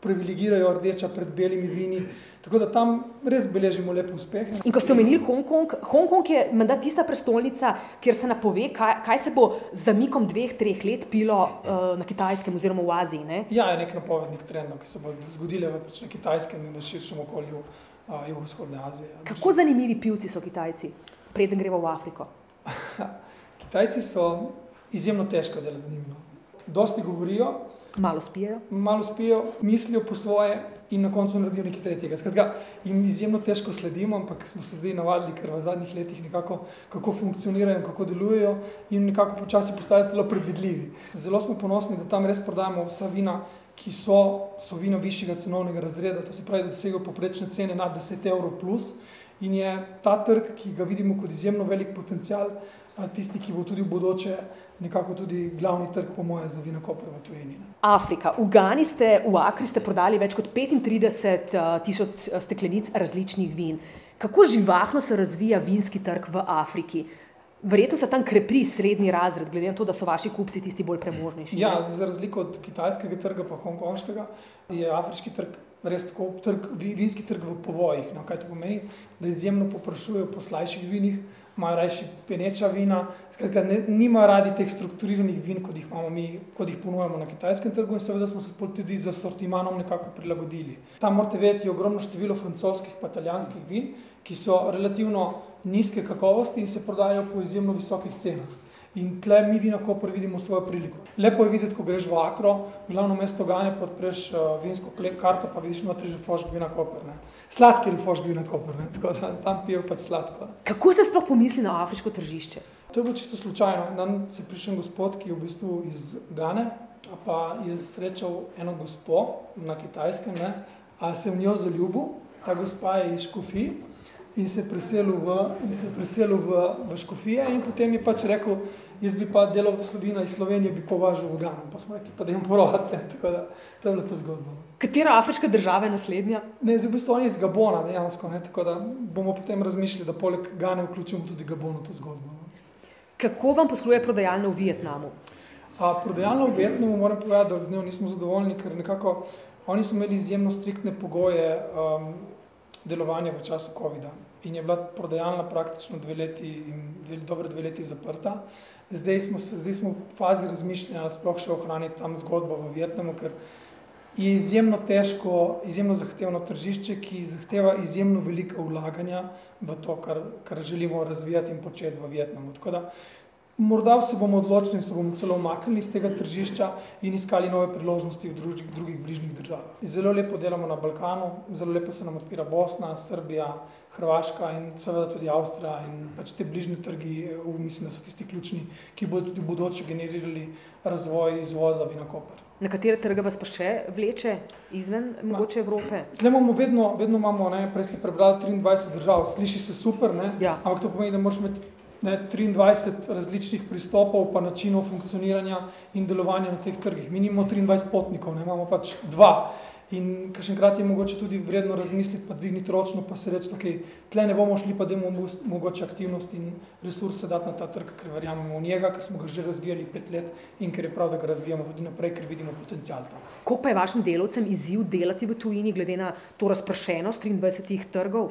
privilegirajo rdeča pred belimi vini. Tako da tam res beležimo lepe uspehe. In ko ste omenili Hongkong, Hongkong je menda tista prestolnica, kjer se napove, kaj, kaj se bo z zamikom dveh, treh let pilo uh, na kitajskem oziroma v Aziji. Ne? Ja, je nekaj napovednih trendov, ki se bodo zgodile v, pač na kitajskem in v širšem okolju uh, jugovzhodne Azije. Kako zanimivi pivci so Kitajci, preden gremo v Afriko? Kitajci so izjemno težko delati z njimi. No dosti govorijo, malo spijo. Malo spijo, mislijo po svoje in na koncu naredijo nekaj tretjega. Skratka, jim izjemno težko sledimo, ampak smo se zdaj navadili, ker v zadnjih letih nekako kako funkcionirajo in kako delujejo in nekako počasi postajajo celo predvidljivi. Zelo smo ponosni, da tam res prodajamo vsa vina, ki so, so vina višjega cenovnega razreda, to se pravi, da dosegajo poprečne cene nad 10 evrov plus. In je ta trg, ki ga vidimo kot izjemno velik potencial, tisti, ki bo tudi v bodoče nekako tudi glavni trg, po mojem, za vino Koper v tujini. Afrika. V Gani ste, v Akri ste prodali več kot 35 uh, tisoč eh, steklenic različnih vin. Kako živahno se razvija vinski trg v Afriki? Verjetno se tam krepi srednji razred, glede na to, da so vaši kupci tisti bolj premožnejši. Ja, za razliko od kitajskega trga, pa hongkonškega, je afriški trg res tako trg, vinski trg v povojih. No, kaj to pomeni? Da izjemno poprašujejo po slajših vinih, imajo rajši peneča vina, skratka, ne, nima radi teh strukturiranih vin, kot jih imamo mi, kot jih ponujemo na kitajskem trgu in seveda smo se tudi za sortimanom nekako prilagodili. Tam morate vedeti ogromno število francoskih pa italijanskih vin, ki so relativno nizke kakovosti in se prodajajo po izjemno visokih cenah. In tle mi vina Koper vidimo svojo priliko. Lepo je videti, ko greš v Akro, glavno mesto Gane, podpreš uh, vinsko karto, pa vidiš notri refošk vina Koper. Ne. Sladki refošk vina Koper, ne. tako da tam pijejo pač sladko. Ne. Kako ste sploh pomislili na afriško tržišče? To je bilo čisto slučajno. Dan se prišel gospod, ki je v bistvu iz Gane, pa je srečal eno gospo na kitajskem, ne. a se v njo zaljubil, ta gospa je iz Škofij in se preselil v, in se preselil v, v Škofije in potem je pač rekel, jaz bi pa delal v Sloveniji, iz Slovenije bi považal v Gano. Pa smo rekli, pa da jim porovate, tako da to je bila ta zgodba. Katera afriška država je naslednja? Ne, v bistvu oni iz Gabona dejansko, ne, tako da bomo potem razmišljali, da poleg Gane vključimo tudi Gabon v to zgodbo. Ne. Kako vam posluje prodajalna v Vietnamu? A, prodajalna v Vietnamu moram povedati, da z njo nismo zadovoljni, ker nekako oni so imeli izjemno striktne pogoje um, delovanja v času COVID-a in je bila prodajalna praktično dve leti in dve, dobre dve leti zaprta. Zdaj smo, zdaj smo v fazi razmišljanja, da sploh še ohraniti tam zgodbo v Vietnamu, ker je izjemno težko, izjemno zahtevno tržišče, ki zahteva izjemno velika vlaganja v to, kar, kar želimo razvijati in početi v Vietnamu. Tako da Morda se bomo odločili in se bomo celo umaknili iz tega tržišča in iskali nove priložnosti v drugih, drugih bližnjih državah. Zelo lepo delamo na Balkanu, zelo lepo se nam odpira Bosna, Srbija, Hrvaška in seveda tudi Avstrija in pač te bližnji trgi, mislim, da so tisti ključni, ki bodo tudi v bodoče generirali razvoj izvoza vina Koper. Na katere trge vas pa še vleče izven mogoče Evrope? Tle imamo vedno, vedno imamo, ne, prej ste prebrali 23 držav, sliši se super, ne, ja. ampak to pomeni, da moraš imeti ne, 23 različnih pristopov, pa načinov funkcioniranja in delovanja na teh trgih. Mi nimamo 23 potnikov, ne, imamo pač dva. In kakšenkrat je mogoče tudi vredno razmisliti, pa dvigniti ročno, pa se reči, ok, tle ne bomo šli, pa da mogoče aktivnost in resurse dati na ta trg, ker verjamemo v njega, ker smo ga že razvijali pet let in ker je prav, da ga razvijamo tudi naprej, ker vidimo potencial tam. Kako pa je vašim delovcem izziv delati v tujini, glede na to razprašenost 23 trgov?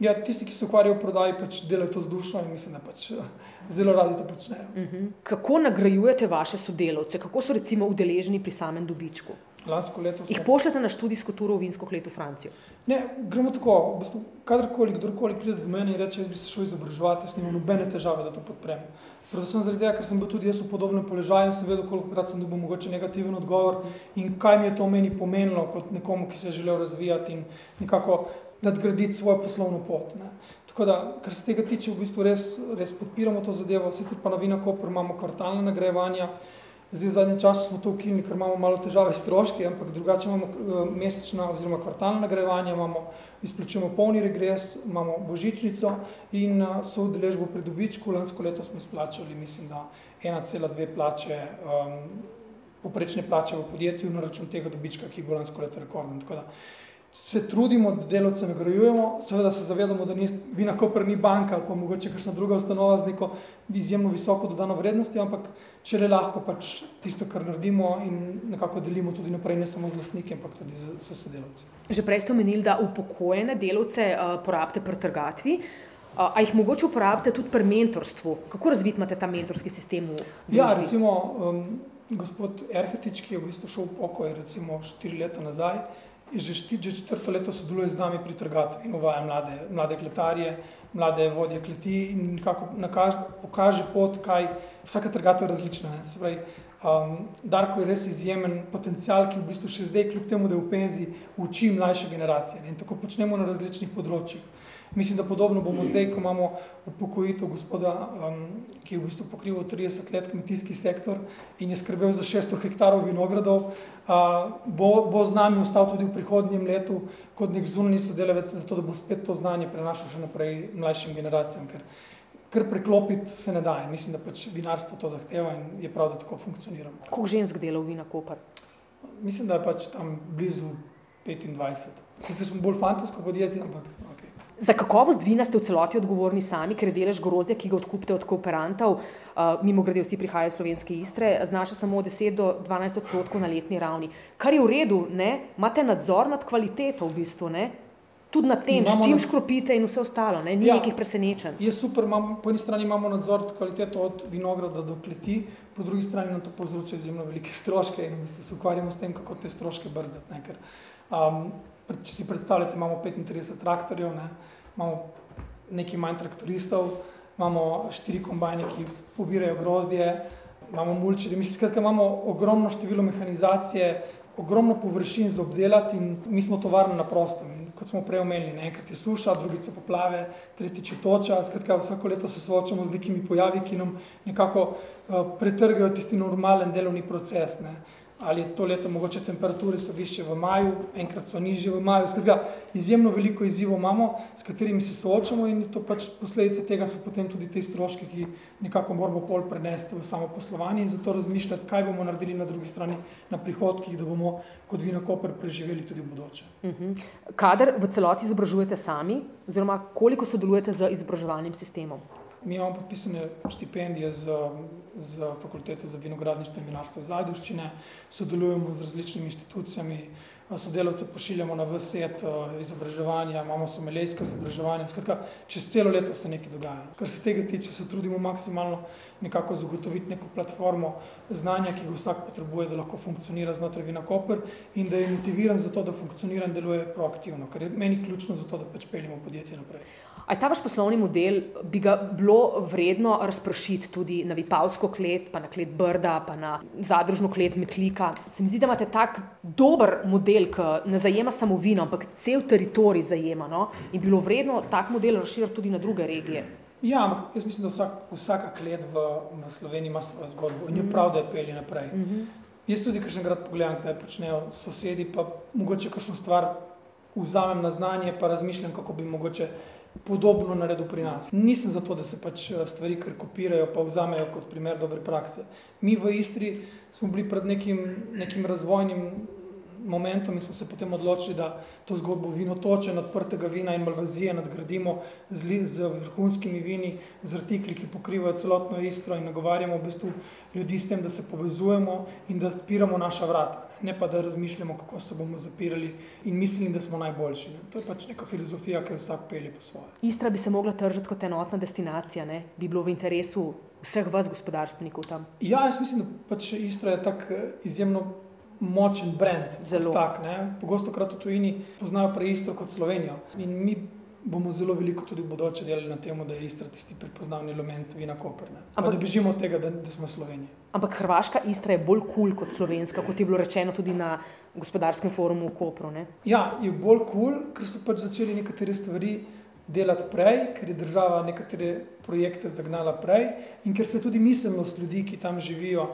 Ja, tisti, ki se ukvarjajo v prodaji, pač delajo to z dušo in mislim, da pač eh, zelo radi to počnejo. Uh mhm. -huh. Kako nagrajujete vaše sodelavce, kako so recimo udeleženi pri samem dobičku? Lansko leto smo... Jih pošljete na študijsko turo v Vinsko kleto v Francijo? Ne, gremo tako, kadarkoli, kdorkoli pride do mene in reče, jaz bi se šel izobraževati, jaz nimam nobene težave, da to podprem. Predvsem zaradi tega, ker sem bil tudi jaz v podobnem položaju in sem vedel, koliko krat sem dobil mogoče negativen odgovor in kaj mi je to meni pomenilo kot nekomu, ki se je želel razvijati in nekako nadgraditi svojo poslovno pot. Ne. Tako da, kar se tega tiče, v bistvu res, res podpiramo to zadevo, sicer pa na Vina Koper imamo kvartalne nagrajevanja, zdaj v zadnjem času smo to ukinili, ker imamo malo težave s stroški, ampak drugače imamo uh, mesečna oziroma kvartalna nagrajevanja, imamo, izplačujemo polni regres, imamo božičnico in uh, so udeležbo pri dobičku, lansko leto smo izplačali, mislim, da 1,2 plače, um, poprečne plače v podjetju na račun tega dobička, ki je bil lansko leto rekorden. Tako da, uh, se trudimo, da delovce nagrajujemo, seveda se zavedamo, da ni Vina Koper ni banka ali pa mogoče kakšna druga ustanova z neko izjemno visoko dodano vrednostjo, ampak če le lahko pač tisto, kar naredimo in nekako delimo tudi naprej, ne samo z lastniki, ampak tudi z, z sodelavci. Že prej ste omenili, da upokojene delovce uh, porabite pri trgatvi. Uh, a jih mogoče uporabite tudi pri mentorstvu? Kako razvit imate ta mentorski sistem? Ja, recimo um, gospod Erhetič, ki je v bistvu šel v pokoj recimo štiri leta nazaj, že, že četrto leto sodeluje z nami pri trgatvi in uvaja mlade, mlade kletarje, mlade vodje kleti in nekako nakaže, pokaže pot, kaj vsaka trgatev je različna. Pravi, um, Darko je res izjemen potencial, ki v bistvu še zdaj, kljub temu, da je v penziji, uči mlajše generacije. Ne? In tako počnemo na različnih področjih. Mislim, da podobno bomo zdaj, ko imamo upokojitev gospoda, um, ki je v bistvu pokrival 30 let kmetijski sektor in je skrbel za 600 hektarov vinogradov, uh, bo, bo z nami ostal tudi v prihodnjem letu kot nek zunani sodelavec, zato da bo spet to znanje prenašal še naprej mlajšim generacijam, ker, ker preklopiti se ne da. In mislim, da pač vinarstvo to zahteva in je prav, da tako funkcionira. Koliko žensk dela v Vina Kopar? Mislim, da je pač tam blizu 25. Sicer smo bolj fantasko podjetje, ampak. Za kakovost vina ste v celoti odgovorni sami, ker delež grozdja, ki ga odkupite od kooperantov, uh, mimo grede vsi prihajajo iz slovenske istre, znaša samo 10 do 12 odstotkov na letni ravni. Kar je v redu, ne? imate nadzor nad kvaliteto v bistvu, ne? tudi nad tem, s čim škropite in vse ostalo, ne? ni ja, nekih presenečenj. Je super, imam, po eni strani imamo nadzor nad kvaliteto od vinograda do kleti, po drugi strani nam to povzroča izjemno velike stroške in v bistvu se ukvarjamo s tem, kako te stroške brzdati. Če si predstavljate, imamo 35 traktorjev, ne, imamo nekaj manj traktoristov imamo štiri kombajne, ki pobirajo grozdje, imamo mulčere, mislim, skratka, imamo ogromno število mehanizacije, ogromno površin za obdelati in mi smo tovarna na prostem. In kot smo prej omenili, enkrat je suša, drugič so poplave, tretjič je toča, skratka, vsako leto se soočamo z nekimi pojavi, ki nam nekako uh, pretrgajo tisti normalen delovni proces. Ne ali to leto mogoče temperature so više v maju, enkrat so nižje v maju. Skratka, izjemno veliko izzivov imamo, s katerimi se soočamo in to pač posledice tega so potem tudi te stroške, ki nekako moramo pol prenesti v samo poslovanje in zato razmišljati, kaj bomo naredili na drugi strani na prihodkih, da bomo kot Vino Koper preživeli tudi v bodoče. Uh mhm. -huh. Kader v celoti izobražujete sami oziroma koliko sodelujete z izobraževalnim sistemom? Mi imamo podpisane štipendije z, z fakultete za vinogradništvo in vinarstvo Zajduščine, sodelujemo z različnimi inštitucijami, sodelavce pošiljamo na vset izobraževanja, imamo somelejske izobraževanja, skratka, čez celo leto se nekaj dogaja. Kar se tega tiče, se trudimo maksimalno nekako zagotoviti neko platformo znanja, ki ga vsak potrebuje, da lahko funkcionira znotraj Vina Koper in da je motiviran za to, da funkcionira in deluje proaktivno, kar je meni ključno za to, da pač peljemo podjetje naprej. Ali ta vaš poslovni model bi ga bilo vredno razpršiti tudi na Vipavsko klet, pa na klet Brda, pa na zadružno klet Metlika? Se mi zdi, da imate tak dober model, ki ne zajema samo vino, ampak cel teritorij zajema. No? In bilo vredno tak model razširiti tudi na druge regije. Ja, ampak jaz mislim, da vsak, vsaka klet v, v Sloveniji ima svojo zgodbo in je prav, da je pelje naprej. Mm -hmm. Jaz tudi, kar še enkrat pogledam, kaj počnejo sosedi, pa mogoče kakšno stvar vzamem na znanje, pa razmišljam, kako bi mogoče podobno naredil pri nas. Nisem zato, da se pač eh, stvari kar kopirajo, pa vzamejo kot primer dobre prakse. Mi v Istri smo bili pred nekim, nekim razvojnim momentom in smo se potem odločili, da to zgodbo vinotoče, odprtega vina in malvazije nadgradimo z, z vrhunskimi vini, z artikli, ki pokrivajo celotno Istro in nagovarjamo v bistvu ljudi s tem, da se povezujemo in da odpiramo naša vrata ne pa da razmišljamo, kako se bomo zapirali in mislili, da smo najboljši. Ne. To je pač neka filozofija, ki jo vsak pelje po svoje. Istra bi se mogla tržiti kot enotna destinacija, ne? bi bilo v interesu vseh vas, gospodarstvenikov tam. Ja, jaz mislim, da pač Istra je tako eh, izjemno močen brand. Tak, Pogosto krat v tujini poznajo prej Istro kot Slovenijo. In mi bomo zelo veliko tudi v bodoče delali na tem, da je Istra tisti prepoznavni element vina Koperna. Ampak ne bežimo od tega, da, da smo Slovenija. Ampak Hrvaška Istra je bolj kul cool kot slovenska, kot je bilo rečeno tudi na gospodarskem forumu v Kopru. Ne? Ja, je bolj kul, cool, ker so pač začeli nekatere stvari delati prej, ker je država nekatere projekte zagnala prej in ker se tudi miselnost ljudi, ki tam živijo,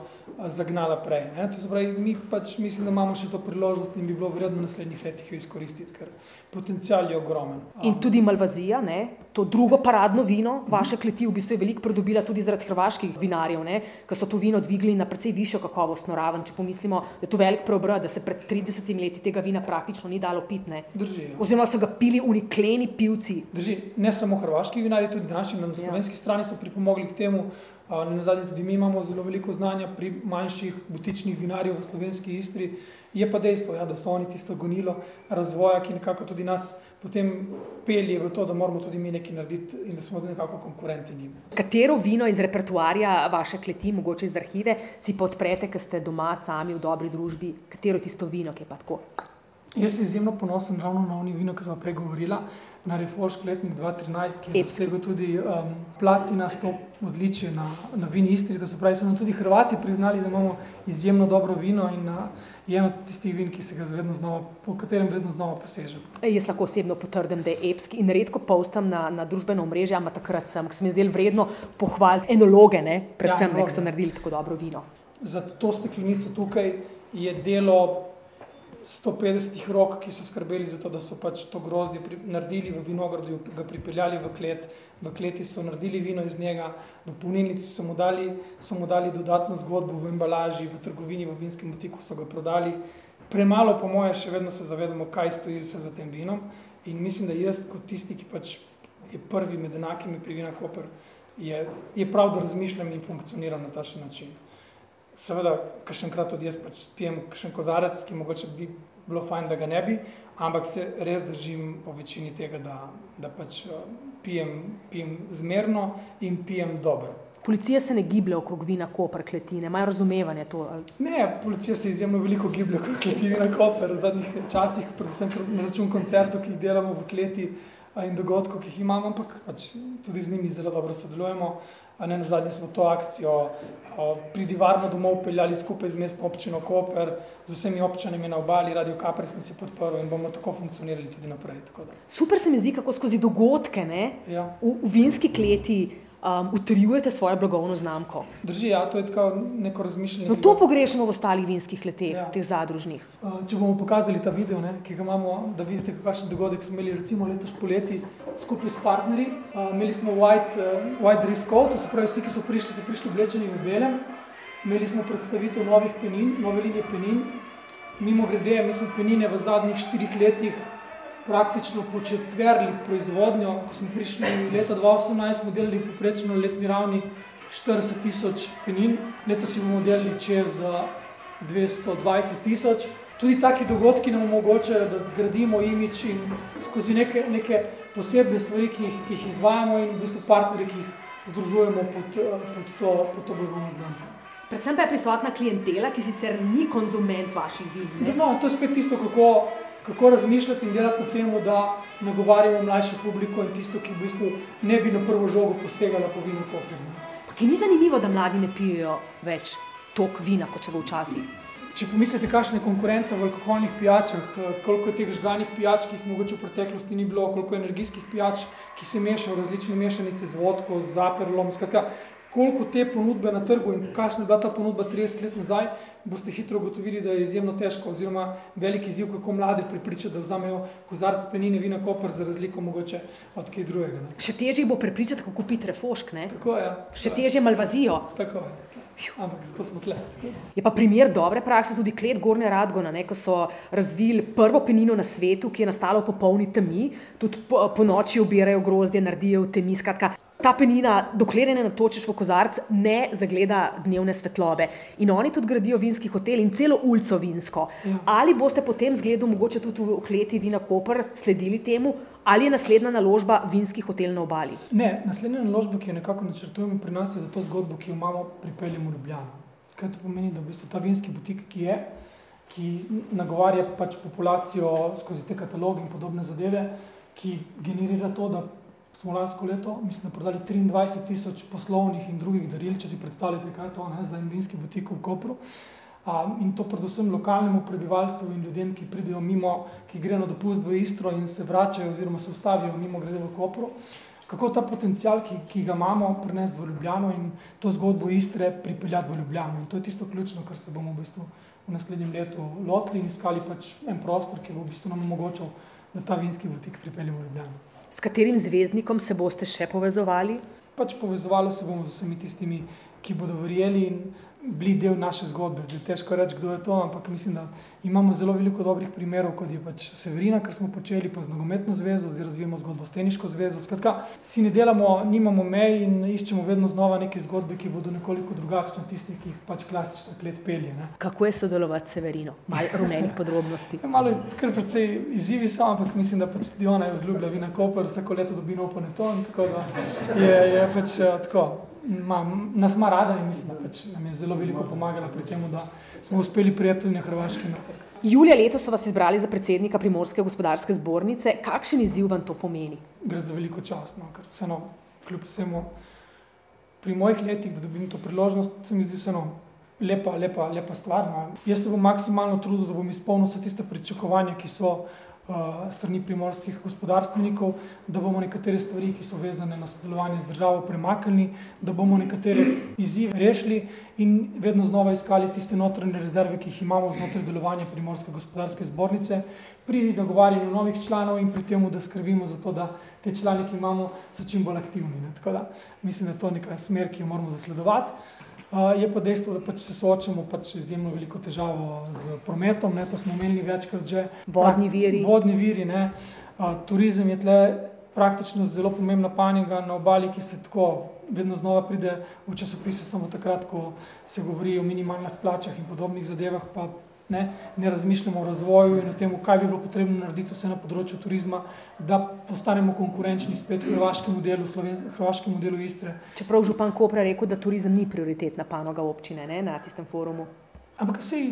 zagnala prej. Ne? To se pravi, mi pač mislim, da imamo še to priložnost in bi bilo vredno v naslednjih letih jo izkoristiti, ker potencial je ogromen. In tudi Malvazija, ne? to drugo paradno vino, vaše kleti v bistvu je veliko pridobila tudi zaradi hrvaških vinarjev, ki so to vino dvigli na precej višjo kakovostno raven. Če pomislimo, da je to velik preobrat, da se pred 30 leti tega vina praktično ni dalo pitne. Drži. Ja. Oziroma so ga pili unikleni pivci. Drži. Ne samo hrvaški vinarji, tudi naši, na ja slovenski strani so pripomogli k temu. Na zadnje tudi mi imamo zelo veliko znanja pri manjših butičnih vinarjih v slovenski istri. Je pa dejstvo, ja, da so oni tisto gonilo razvoja, ki nekako tudi nas potem pelje v to, da moramo tudi mi nekaj narediti in da smo nekako konkurenti njim. Katero vino iz repertoarja vaše kleti, mogoče iz arhive, si podprete, ker ste doma sami v dobri družbi? Katero tisto vino, ki je pa tako? Jaz sem izjemno ponosen ravno na oni vino, ki sem prej govorila, na Refoški letnik 2013, ki je dosegel tudi um, platina stop odličje na, na vini Istri. To se pravi, so nam tudi Hrvati priznali, da imamo izjemno dobro vino in uh, je eno tistih vin, ki se ga vedno znova, po katerem vedno znova posežem. Jaz lahko osebno potrdim, da je epski in redko postam na, na družbeno mrežje, ampak takrat sem, ker se mi zdel vredno pohvaliti enologe, ne? predvsem, ja, ki so naredili tako dobro vino. Za to steklenico tukaj je delo 150 rok, ki so skrbeli za to, da so pač to grozdje pri, naredili v vinogradu, ga pripeljali v klet, v kleti so naredili vino iz njega, v polnilnici so mu dali, so mu dali dodatno zgodbo v embalaži, v trgovini, v vinskem butiku so ga prodali. Premalo, po moje, še vedno se zavedamo, kaj stoji vse za tem vinom. In mislim, da jaz, kot tisti, ki pač je prvi med enakimi pri Vina Koper, je, je prav, da razmišljam in funkcioniram na takšen način. Seveda, kakšenkrat tudi jaz pač pijem kakšen kozarec, ki mogoče bi bilo fajn, da ga ne bi, ampak se res držim po večini tega, da, da pač eh, pijem, pijem zmerno in pijem dobro. Policija se ne giblje okrog vina Koper, kletine, imajo razumevanje to? Ali? Ne, policija se izjemno veliko giblje okrog kletine Koper v zadnjih časih, predvsem na račun koncertov, ki jih delamo v kleti. in dogodkov, ki jih imamo, ampak pač tudi z njimi zelo dobro sodelujemo. Ne na zadnje smo to akcijo pridi varno domov peljali skupaj z mestno občino Koper, z vsemi občinami na obali, radio Kaprsnici podprl in bomo tako funkcionirali tudi naprej. Super se mi zdi, kako skozi dogodke ja. v, v vinski kleti um, utrjujete svojo blagovno znamko. Drži, ja, to je tako neko razmišljanje. No, to pogrešamo v ostalih vinskih kleteh, ja. teh zadružnih. Uh, če bomo pokazali ta video, ne, ki ga imamo, da vidite, kakšen dogodek smo imeli recimo letos poleti skupaj s partnerji. Uh, imeli smo white, uh, white dress code, to se pravi, vsi, ki so prišli, so prišli oblečeni v belem. Imeli smo predstavitev novih penin, nove linije penin. Mimo grede, mi smo penine v zadnjih štirih letih praktično početverili proizvodnjo. Ko smo prišli leta 2018, smo delali poprečno letni ravni 40 tisoč penin, letos si bomo delali čez 220 tisoč. Tudi taki dogodki nam omogočajo, da gradimo imič in skozi neke, neke posebne stvari, ki jih, ki jih izvajamo in v bistvu partnerje, ki jih združujemo pod, pod to, pod to blagovno znamko. Predvsem pa je prisotna klientela, ki sicer ni konzument vaših vin. No, to je spet tisto, kako kako razmišljati in delati na tem, da nagovarjamo mlajšo publiko in tisto, ki v bistvu ne bi na prvo žogo posegala po vinu kopljeno. Ki ni zanimivo, da mladi ne pijejo več tok vina, kot so ga včasih. Če pomislite, kakšne konkurence v alkoholnih pijačah, koliko je teh žganih pijač, ki jih mogoče v preteklosti ni bilo, koliko energijskih pijač, ki se mešajo v različne mešanice z vodko, z aperolom, skratka, koliko te ponudbe na trgu in kakšna je bila ta ponudba 30 let nazaj, boste hitro ugotovili, da je izjemno težko oziroma velik izziv, kako mlade pripričati, da vzamejo kozarc penine vina kopr za razliko mogoče od kaj drugega. Ne. Še težje bo pripričati, kako kupiti refošk, ne? Tako je. Ja. Še težje malvazijo. Tako je. Ampak zato smo tle. Je pa primer dobre prakse tudi klet Gornja Radgona, ne, ko so razvili prvo penino na svetu, ki je nastala v popolni temi, tudi po, po noči obirajo grozdje, naredijo v temi. Skratka, ta penina, dokler ne natočiš v kozarc, ne zagleda dnevne svetlobe. In oni tudi gradijo vinski hotel in celo ulico vinsko. Ja. Ali boste potem zgledu, mogoče tudi v kleti Vina Koper, sledili temu, ali je naslednja naložba vinski hotel na obali? Ne, naslednja naložba, ki jo nekako načrtujemo pri nas, je za to zgodbo, ki jo imamo, pripeljemo v Ljubljano. Kaj to pomeni, da v bistvu ta vinski butik, ki je, ki nagovarja pač populacijo skozi te kataloge in podobne zadeve, ki generira to, da smo lansko leto, mislim, prodali 23 tisoč poslovnih in drugih daril, če si predstavljate, kaj je to ne, za en vinski butik v Kopru. Um, in to predvsem lokalnemu prebivalstvu in ljudem, ki pridejo mimo, ki grejo na dopust v Istro in se vračajo, oziroma se ustavijo mimo grede v Kopru. Kako ta potencial, ki, ki ga imamo, prenesti v Ljubljano in to zgodbo Istre pripeljati v Ljubljano. In to je tisto ključno, kar se bomo v, bistvu v naslednjem letu lotili in iskali pač en prostor, ki bo v bistvu nam omogočal, da ta vinski butik pripeljemo v Ljubljano. S katerim zvezdnikom se boste še povezovali? Pač povezovali se bomo z vsemi tistimi, ki bodo verjeli in bili del naše zgodbe. Zdaj težko reči, kdo je to, ampak mislim, da imamo zelo veliko dobrih primerov, kot je pač Severina, kar smo počeli, pa z nogometno zvezo, zdaj razvijamo zgodbo s teniško zvezo. Skratka, si ne delamo, nimamo mej in iščemo vedno znova neke zgodbe, ki bodo nekoliko drugačne od tistih, ki jih pač klasično klet pelje. Ne. Kako je sodelovati s Severino? Malo rumenih podrobnosti. Ja, malo je kar precej izzivi so, ampak mislim, da pač tudi ona je vzljubila vina Koper, vsako leto dobi nov poneton, tako da je, je pač uh, tako ma, nas ima rada in mislim, da pač nam je zelo veliko pomagala pri tem, da smo uspeli prijeti na Hrvaški. Julija letos so vas izbrali za predsednika Primorske gospodarske zbornice. Kakšen izziv vam to pomeni? Gre za veliko čast, no, ker vseeno, kljub vsemu, pri mojih letih, da dobim to priložnost, se mi zdi vseeno lepa, lepa, lepa stvar. No. Jaz se bom maksimalno trudil, da bom izpolnil vse tiste pričakovanja, ki so strani primorskih gospodarstvenikov, da bomo nekatere stvari, ki so vezane na sodelovanje z državo, premaknili, da bomo nekatere izzive rešili in vedno znova iskali tiste notranje rezerve, ki jih imamo znotraj delovanja primorske gospodarske zbornice, pri nagovarjanju novih članov in pri tem, da skrbimo za to, da te člani, ki imamo, so čim bolj aktivni. Ne? Tako da mislim, da je to neka smer, ki jo moramo zasledovati. Je pa dejstvo, da pač se soočamo pač izjemno veliko težavo z prometom, ne, to smo imeli večkrat že. Vodni viri. Vodni viri uh, turizem je tle praktično zelo pomembna panika na obali, ki se tako vedno znova pride v časopise, samo takrat, ko se govori o minimalnih plačah in podobnih zadevah, pa ne, ne razmišljamo o razvoju in o tem, kaj bi bilo potrebno narediti vse na področju turizma, da postanemo konkurenčni spet hrvaškemu delu, hrvaškemu delu Istre. Čeprav župan Kopra rekel, da turizem ni prioritetna panoga občine ne, na tistem forumu. Ampak sej,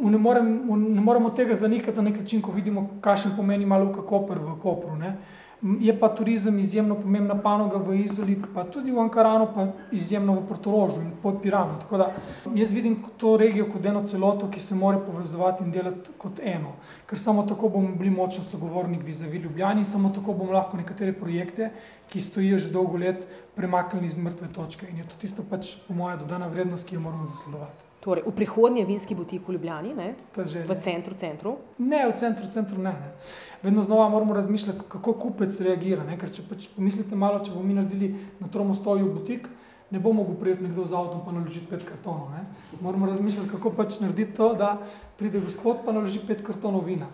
ne, morem, ne moremo tega zanikati na nek način, ko vidimo, kakšen pomeni malo Luka Koper v Kopru. Ne. Je pa turizem izjemno pomembna panoga v Izoli, pa tudi v Ankaranu, pa izjemno v Portorožu in pod Piranu. Tako da jaz vidim to regijo kot eno celoto, ki se mora povezovati in delati kot eno. Ker samo tako bomo bili močni sogovornik vizavi Ljubljani in samo tako bomo lahko nekatere projekte, ki stojijo že dolgo let, premaknili iz mrtve točke. In je to tisto pač, po mojem, dodana vrednost, ki jo moramo zasledovati. Torej, v prihodnje vinski butik v Ljubljani, ne? v centru, centru? Ne, v centru, centru ne. ne. Vedno znova moramo razmišljati, kako kupec reagira. Ne? Ker če pač pomislite malo, če bomo mi naredili na tromostoju butik, ne bo mogel prijeti nekdo z avtom pa naložiti pet kartonov. Ne? Moramo razmišljati, kako pač narediti to, da pride gospod pa naloži pet kartonov vina.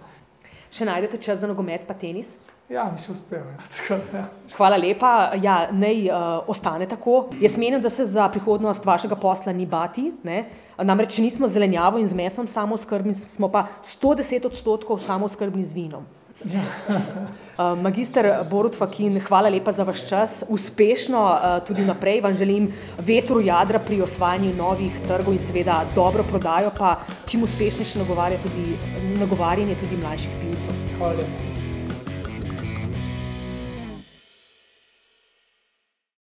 Še najdete čas za nogomet pa tenis? Ja, mi še uspejo. Ja. ja. Hvala lepa. Ja, naj uh, ostane tako. Jaz menim, da se za prihodnost vašega posla ni bati. Ne? Namreč, nismo zelenjavo in z mesom samo skrbni, smo pa 110 odstotkov samo skrbni z vinom. Ja. Uh, magister Borut Fakin, hvala lepa za vaš čas. Uspešno uh, tudi naprej vam želim vetru jadra pri osvajanju novih trgov in seveda dobro prodajo, pa čim uspešnejše nagovarjanje tudi, nagovarjanje tudi mlajših pivcev. Hvala lepa.